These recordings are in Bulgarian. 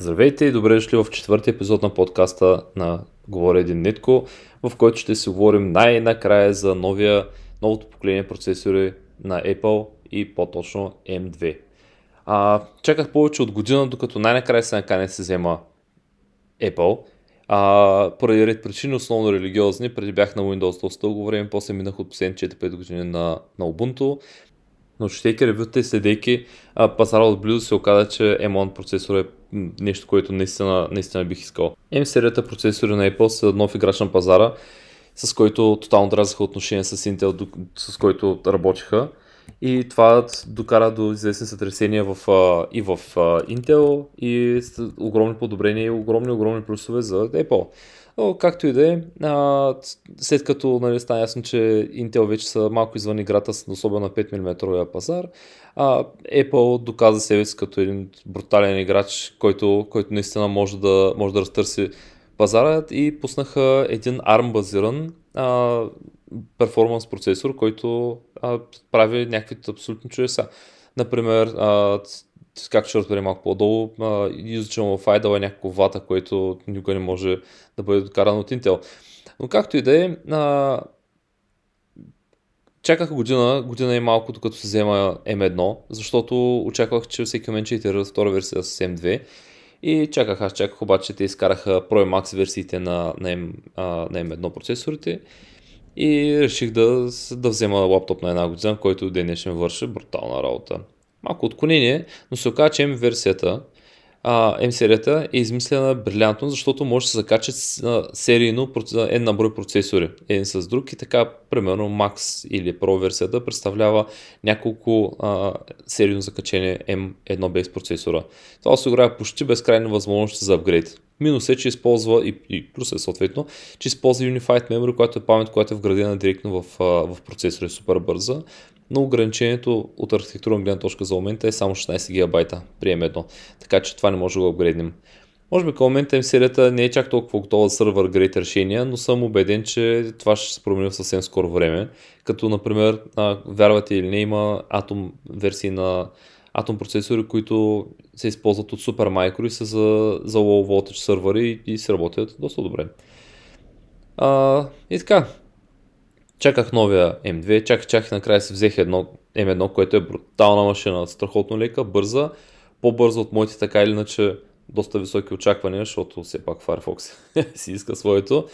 Здравейте и добре дошли в четвъртия епизод на подкаста на Говоря един нитко, в който ще си говорим най-накрая за новия, новото поколение процесори на Apple и по-точно M2. А, чаках повече от година, докато най-накрая се накане се взема Apple. А, поради ред причини, основно религиозни, преди бях на Windows доста дълго време, после минах от последните 4-5 години на, на Ubuntu но четейки ревюта и следейки а, пазара отблизо се оказа, че M1 процесор е нещо, което наистина, наистина бих искал. M серията процесори на Apple са нов играч на пазара, с който тотално дразаха отношения с Intel, с който работиха. И това докара до известни сътресения в, и в Intel и огромни подобрения и огромни, огромни плюсове за Apple. Както и да е, след като нали, стана ясно, че Intel вече са малко извън играта, особено на 5 мм пазар, а, Apple доказа себе си като един брутален играч, който, който наистина може да, може да разтърси пазара и пуснаха един ARM базиран перформанс процесор, който а, прави някакви абсолютни чудеса. Например, а, както ще разберем малко по-долу, изучено в IDLE е някакво вата, което никога не може да бъде докарано от Intel. Но както и да е, чаках година, година и малко, докато се взема M1, защото очаквах, че всеки момент ще итерира втора версия с M2. И чаках, аз чаках, обаче те изкараха Pro Max версиите на, на, M, на M1 процесорите и реших да, да взема лаптоп на една година, който ден ще ми брутална работа малко отклонение, но се оказа, че M версията, а, M серията е измислена брилянтно, защото може да се закачат серийно една брой процесори, един с друг и така, примерно Max или Pro версията представлява няколко а, серийно закачение M1 без процесора. Това осигурява почти безкрайни възможности за апгрейд. Минус е, че използва и, и плюс е съответно, че използва Unified Memory, която е памет, която е вградена директно в, в процесора, е супер бърза но ограничението от архитектурна гледна точка за момента е само 16 гигабайта при M1, така че това не може да го апгрейднем. Може би към момента M серията не е чак толкова готова за сервер грейт решения, но съм убеден, че това ще се промени в съвсем скоро време. Като, например, вярвате или не, има Atom версии на Atom процесори, които се използват от Supermicro и са за, за low voltage сервери и, и се работят доста добре. А, и така, чаках новия M2, чаках, чаках накрая си взех едно M1, което е брутална машина, страхотно лека, бърза, по-бърза от моите така или иначе доста високи очаквания, защото все пак Firefox си иска своето.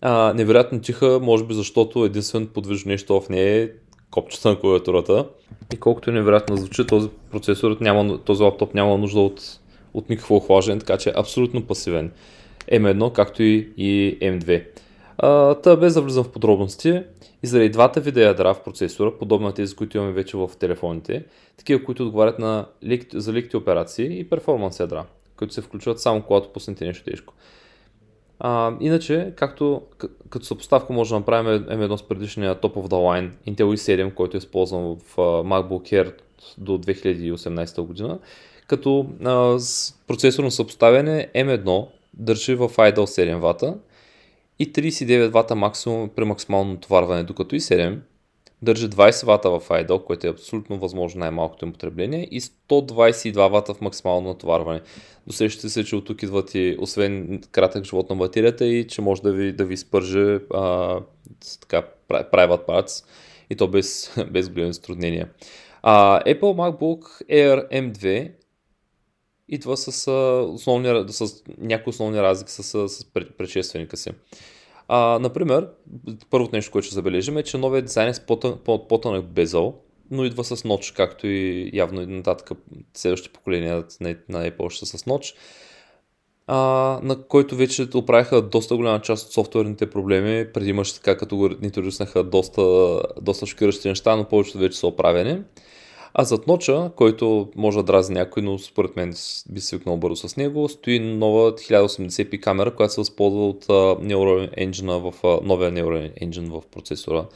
А, невероятно тиха, може би защото единствено подвижно нещо в нея е копчета на клавиатурата. И колкото е невероятно звучи, този процесор няма, този лаптоп няма нужда от, от никакво охлаждане, така че е абсолютно пасивен. M1, както и, и M2. Та без да влизам в подробности, и заради двата вида ядра в процесора, подобно на тези, които имаме вече в телефоните, такива, които отговарят на за леките операции и перформанс ядра, които се включват само когато пуснете нещо тежко. А, иначе, както като съпоставка може да направим M1 с предишния Top of the Line Intel i7, който е използван в MacBook Air до 2018 година, като а, с процесорно съпоставяне M1 държи в idle 7 вата, и 39 вата максимум при максимално натоварване, докато и 7 държи 20 вата в idle, което е абсолютно възможно най-малкото им потребление и 122 вата в максимално натоварване. Досещате се, че от тук идват и освен кратък живот на батерията и че може да ви, да ви спърже а, така, private parts и то без, без големи затруднения. А, Apple MacBook Air M2 идва с, основни, с някои основни разлики с, с предшественика си. А, например, първото нещо, което ще забележим е, че новият дизайн е с по-тънък безъл, но идва с ноч, както и явно и нататък следващите поколения на, на Apple ще са с ноч, а, на който вече оправиха доста голяма част от софтуерните проблеми. Преди имаше така, като го интродюснаха доста, доста шокиращи неща, но повечето вече са оправени. А зад ноча, който може да дразни някой, но според мен би свикнал бързо с него, стои нова 1080p камера, която се възползва от Neural Engine в новия Neural Engine в процесора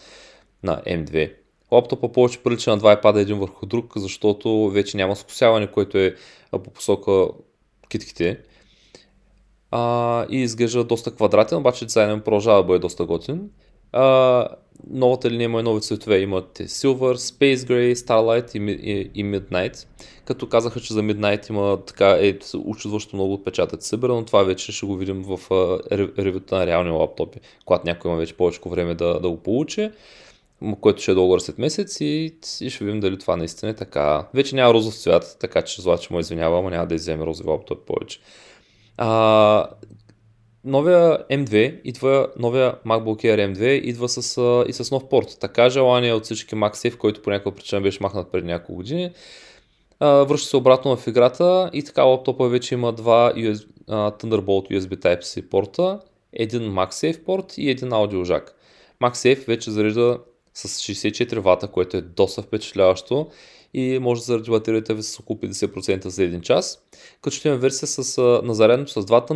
на M2. Лаптопа повече прилича на два iPad един върху друг, защото вече няма скосяване, което е по посока китките. А, и изглежда доста квадратен, обаче дизайнът продължава да бъде доста готин. А, новата линия има нови цветове. Имат Silver, Space Gray, Starlight и, и, и Midnight. Като казаха, че за Midnight има така е, учудващо много отпечатъци събира, но това вече ще го видим в ревюта на реални лаптопи, когато някой има вече повече време да, да го получи което ще е долу след месец и, и ще видим дали това наистина е така. Вече няма розов цвят, така че злаче му извинява, ама няма да изземе розови лаптоп повече. А, новия M2 идва, новия MacBook Air M2 идва с, и с нов порт. Така желание от всички MagSafe, който по някаква причина беше махнат преди няколко години, връща се обратно в играта и така лаптопа вече има два USB, Thunderbolt USB Type-C порта, един MagSafe порт и един аудиожак. MagSafe вече зарежда с 64 вата, което е доста впечатляващо и може да заради батерията ви с около 50% за един час. Като ще има версия с, на зарядното с два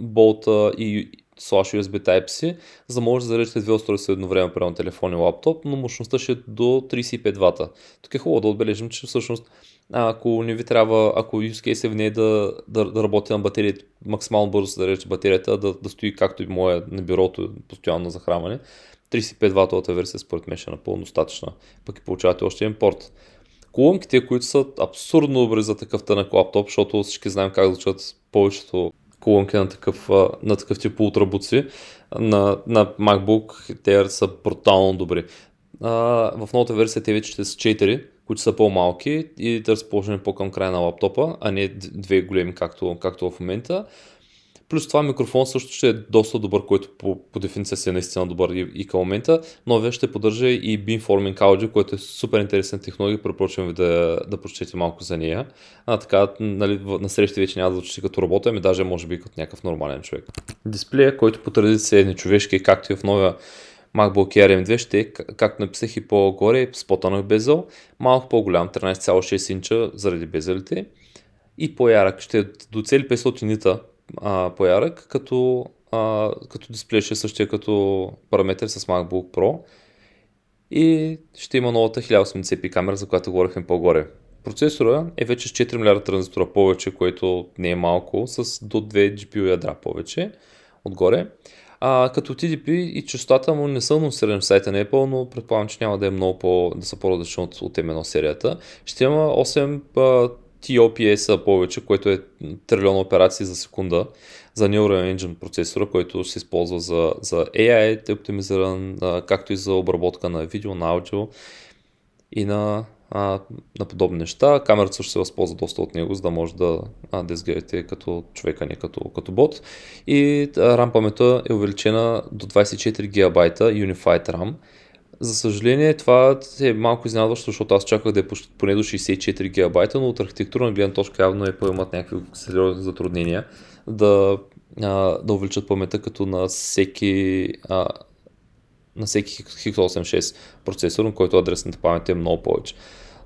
Thunderbolt и slash USB Type-C, за да може да зареждате две устройства едновременно прямо телефон и лаптоп, но мощността ще е до 35 вата. Тук е хубаво да отбележим, че всъщност ако не ви трябва, ако use case е в нея да, да, да работи на батерията, максимално бързо да зареждате батерията, да, да стои както и моя на бюрото, постоянно на захранване, 35 ватовата версия според мен ще е напълно достатъчна. Пък и получавате още един порт. Колонките, които са абсурдно добри за такъв тънък лаптоп, защото всички знаем как звучат повечето колонки на такъв, на такъв тип ултрабуци. На, на MacBook те са брутално добри. А, в новата версия те вече ще са 4, които са по-малки и да разположени по-към края на лаптопа, а не две големи, както, както в момента. Плюс това микрофон също ще е доста добър, който по, по дефиниция си е наистина добър и, и към момента. Новия ще поддържа и Beamforming Audio, което е супер интересна технология. Препоръчвам ви да, да прочетете малко за нея. А така, нали, на среща вече няма да звучи като робота, ами даже може би като някакъв нормален човек. Дисплея, който по традиция е нечовешки, както и в новия MacBook Air M2 ще е, както написах и по-горе, с по-тънък безел, малко по-голям, 13,6 инча заради безелите и по-ярък. Ще е до цели 500 нита а, по-ярък, като, а, като дисплей ще е същия като параметър с MacBook Pro и ще има новата 1080p камера, за която говорихме по-горе. Процесора е вече с 4 милиарда транзистора повече, което не е малко, с до 2 GPU ядра повече отгоре. А, като TDP и частотата му не са анонсирани в сайта на Apple, но предполагам, че няма да е много по, да са по-различни от, от M1 серията. Ще има 8 TOPS повече, което е трилион операции за секунда за Neural Engine процесора, който се използва за, за AI, е оптимизиран, както и за обработка на видео, на аудио и на, а, на подобни неща. Камерата също се възползва доста от него, за да може да, а, да изгледате като човека, не като, като бот. И RAM паметта е увеличена до 24 ГБ Unified RAM, за съжаление, това е малко изненадващо, защото аз чаках да е поне до 64 гигабайта, но от архитектурна гледна точка явно е поемат някакви сериозни затруднения да, а, да увеличат паметта като на всеки а, на всеки X86 процесор, на който адресната памет е много повече.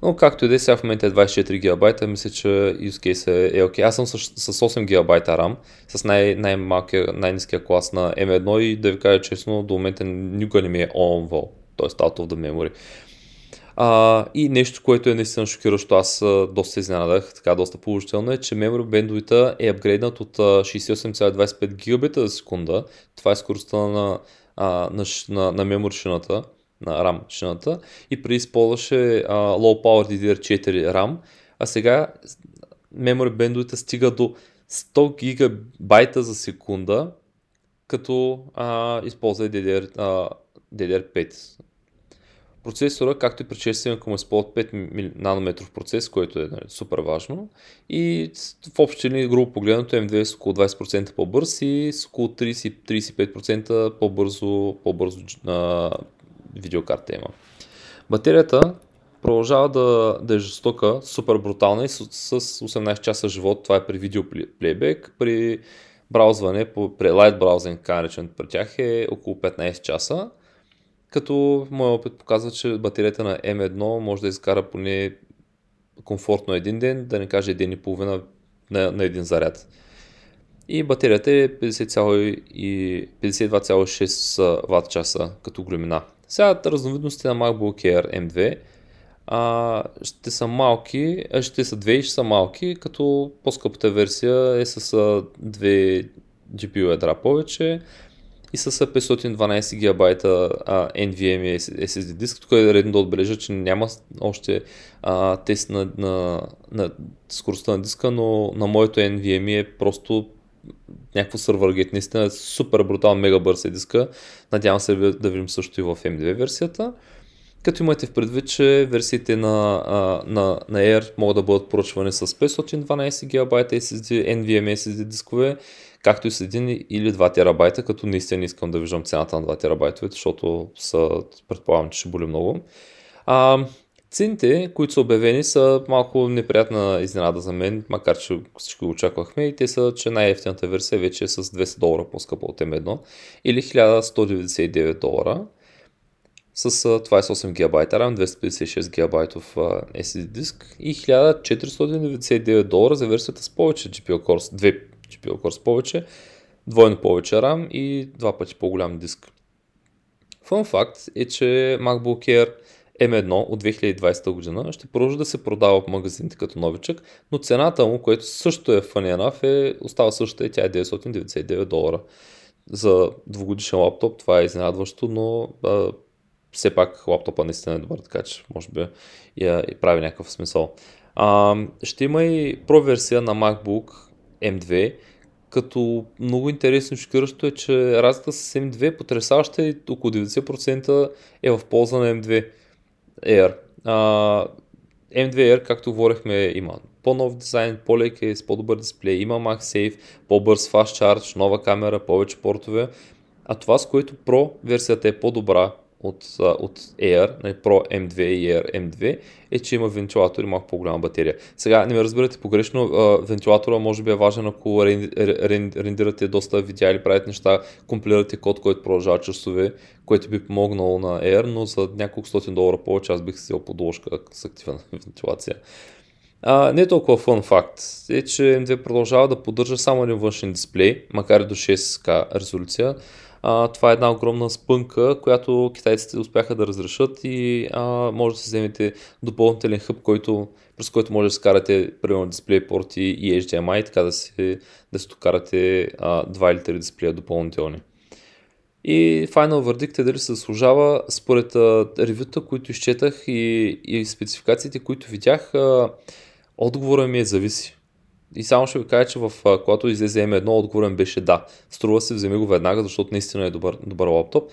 Но както и да е, сега в момента е 24 гигабайта, мисля, че use case е, окей. Okay. Аз съм с, с 8 гигабайта RAM, с най- най-малкия, най-низкия клас на M1 и да ви кажа честно, до момента никога не ми е vol т.е. out of the memory. А, и нещо, което е наистина шокиращо, аз доста изненадах, така доста положително е, че memory bandwidth е апгрейднат от 68,25 гигабита за секунда. Това е скоростта на, на, на, на memory шината, на RAM шината и преди използваше а, low power DDR4 RAM, а сега memory bandwidth стига до 100 гигабайта за секунда, като а, използва DDR, а, DDR5 Процесора, както и предшественика му е с 5 нанометров процес, който е нали, супер важно. И в общи линии, грубо погледнато, M2 е с около 20% по-бърз и с около 30-35% по-бързо, по-бързо а, видеокарта има. Батерията продължава да, да е жестока, супер брутална и с, с 18 часа живот. Това е при видео плейбек. При браузване, при лайт браузинг, наречен при тях е около 15 часа като моят опит показва, че батерията на M1 може да изкара поне комфортно един ден, да не каже един и половина на, на един заряд. И батерията е 52,6 Вт часа като големина. Сега разновидностите на MacBook Air M2 а, ще са малки, ще са две и ще са малки, като по-скъпата версия е с 2 GPU ядра повече и с 512 ГБ NVMe SSD диск. Тук е редно да отбележа, че няма още а, тест на, на, на скоростта на диска, но на моето NVMe е просто някакво сървъргет. Наистина е супер брутално, мега бърз е диска. Надявам се да видим също и в M2 версията. Като имате в предвид, че версиите на, на, на Air могат да бъдат поръчвани с 512 ГБ SSD, NVMe SSD дискове, както и с 1 или 2 терабайта, като наистина искам да виждам цената на 2 терабайтовете, защото са, предполагам, че ще боли много. А, цените, които са обявени, са малко неприятна изненада за мен, макар че всички го очаквахме и те са, че най-ефтината версия вече е с 200 долара по-скъпа от M1 или 1199 долара с 28 ГБ RAM, 256 ГБ SSD диск и 1499 долара за версията с повече GPU Cores, 2 GPU Cores повече, двойно повече RAM и два пъти по-голям диск. Фun факт е, че MacBook Air M1 от 2020 година ще продължи да се продава в магазините като новичък, но цената му, което също е funny enough, е, остава същата и тя е 999 долара. За двугодишен лаптоп това е изненадващо, но все пак лаптопа наистина е добър, така че може би я, и прави някакъв смисъл. А, ще има и Pro версия на MacBook M2, като много интересно и шокиращо е, че разликата с M2 потрясаваща и около 90% е в полза на M2 Air. А, M2 Air, както говорихме, има по-нов дизайн, по-лек е, с по-добър дисплей, има MagSafe, по-бърз Fast Charge, нова камера, повече портове. А това, с което Pro версията е по-добра от, от Air, нали, Pro M2 и Air M2, е, че има вентилатор и малко по-голяма батерия. Сега, не ме разбирате погрешно, вентилатора може би е важен, ако рендирате доста видеа или правите неща, компилирате код, който продължава часове, което би помогнало на Air, но за няколко стотин долара повече аз бих взел подложка с активна вентилация. А, не е толкова фън факт е, че M2 продължава да поддържа само един външен дисплей, макар и до 6К резолюция, а, това е една огромна спънка, която китайците успяха да разрешат и а, може да се вземете допълнителен хъб, който, през който може да скарате примерно порти и HDMI, така да се, да се докарате а, 2 или 3 дисплея допълнителни. И Final Verdict е дали се заслужава според ревюта, които изчетах и, и спецификациите, които видях, а, отговора ми е зависи. И само ще ви кажа, че в, когато излезе M1, отговорен беше да. Струва се, вземи го веднага, защото наистина е добър, добър лаптоп.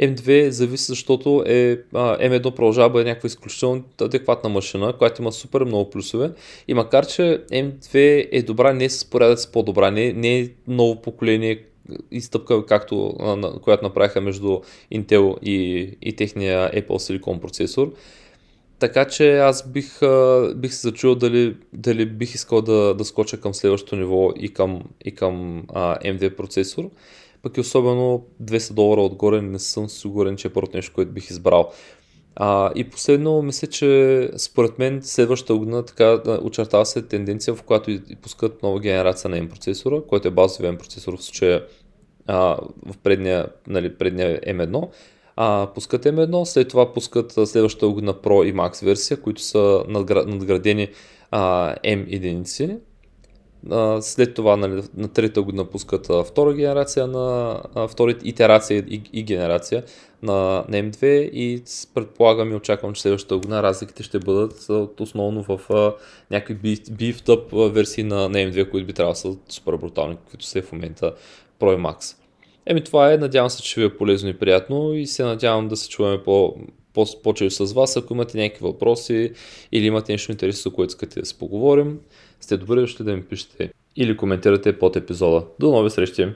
M2 зависи, защото е, а, M1 продължава бъде някаква изключително адекватна машина, която има супер много плюсове. И макар, че M2 е добра, не е с порядък по-добра, не, не е ново поколение и стъпка, както, която направиха между Intel и, и техния Apple Silicon процесор. Така че аз бих, бих се зачул дали, дали бих искал да, да скоча към следващото ниво и към, и към а, M2 процесор. Пък и особено 200 долара отгоре не съм сигурен, че е първото нещо, което бих избрал. А, и последно, мисля, че според мен следващата година така очертава се тенденция, в която и пускат нова генерация на M процесора, който е базовия M процесор в случая а, в предния, нали, предния M1 а, пускат M1, след това пускат следващата година Pro и Max версия, които са надградени а, M единици. А, след това нали, на трета година пускат а, втора генерация на а, втора итерация и, и генерация на, на M2 и предполагам и очаквам, че следващата година разликите ще бъдат основно в а, някакви beefed версии на, на M2, които би трябвало да са супер брутални, които са в момента Pro и Max. Еми това е, надявам се, че ви е полезно и приятно и се надявам да се чуваме по, по, по с вас. Ако имате някакви въпроси или имате нещо интересно, което искате да си поговорим, сте добре дошли да ми пишете или коментирате под епизода. До нови срещи!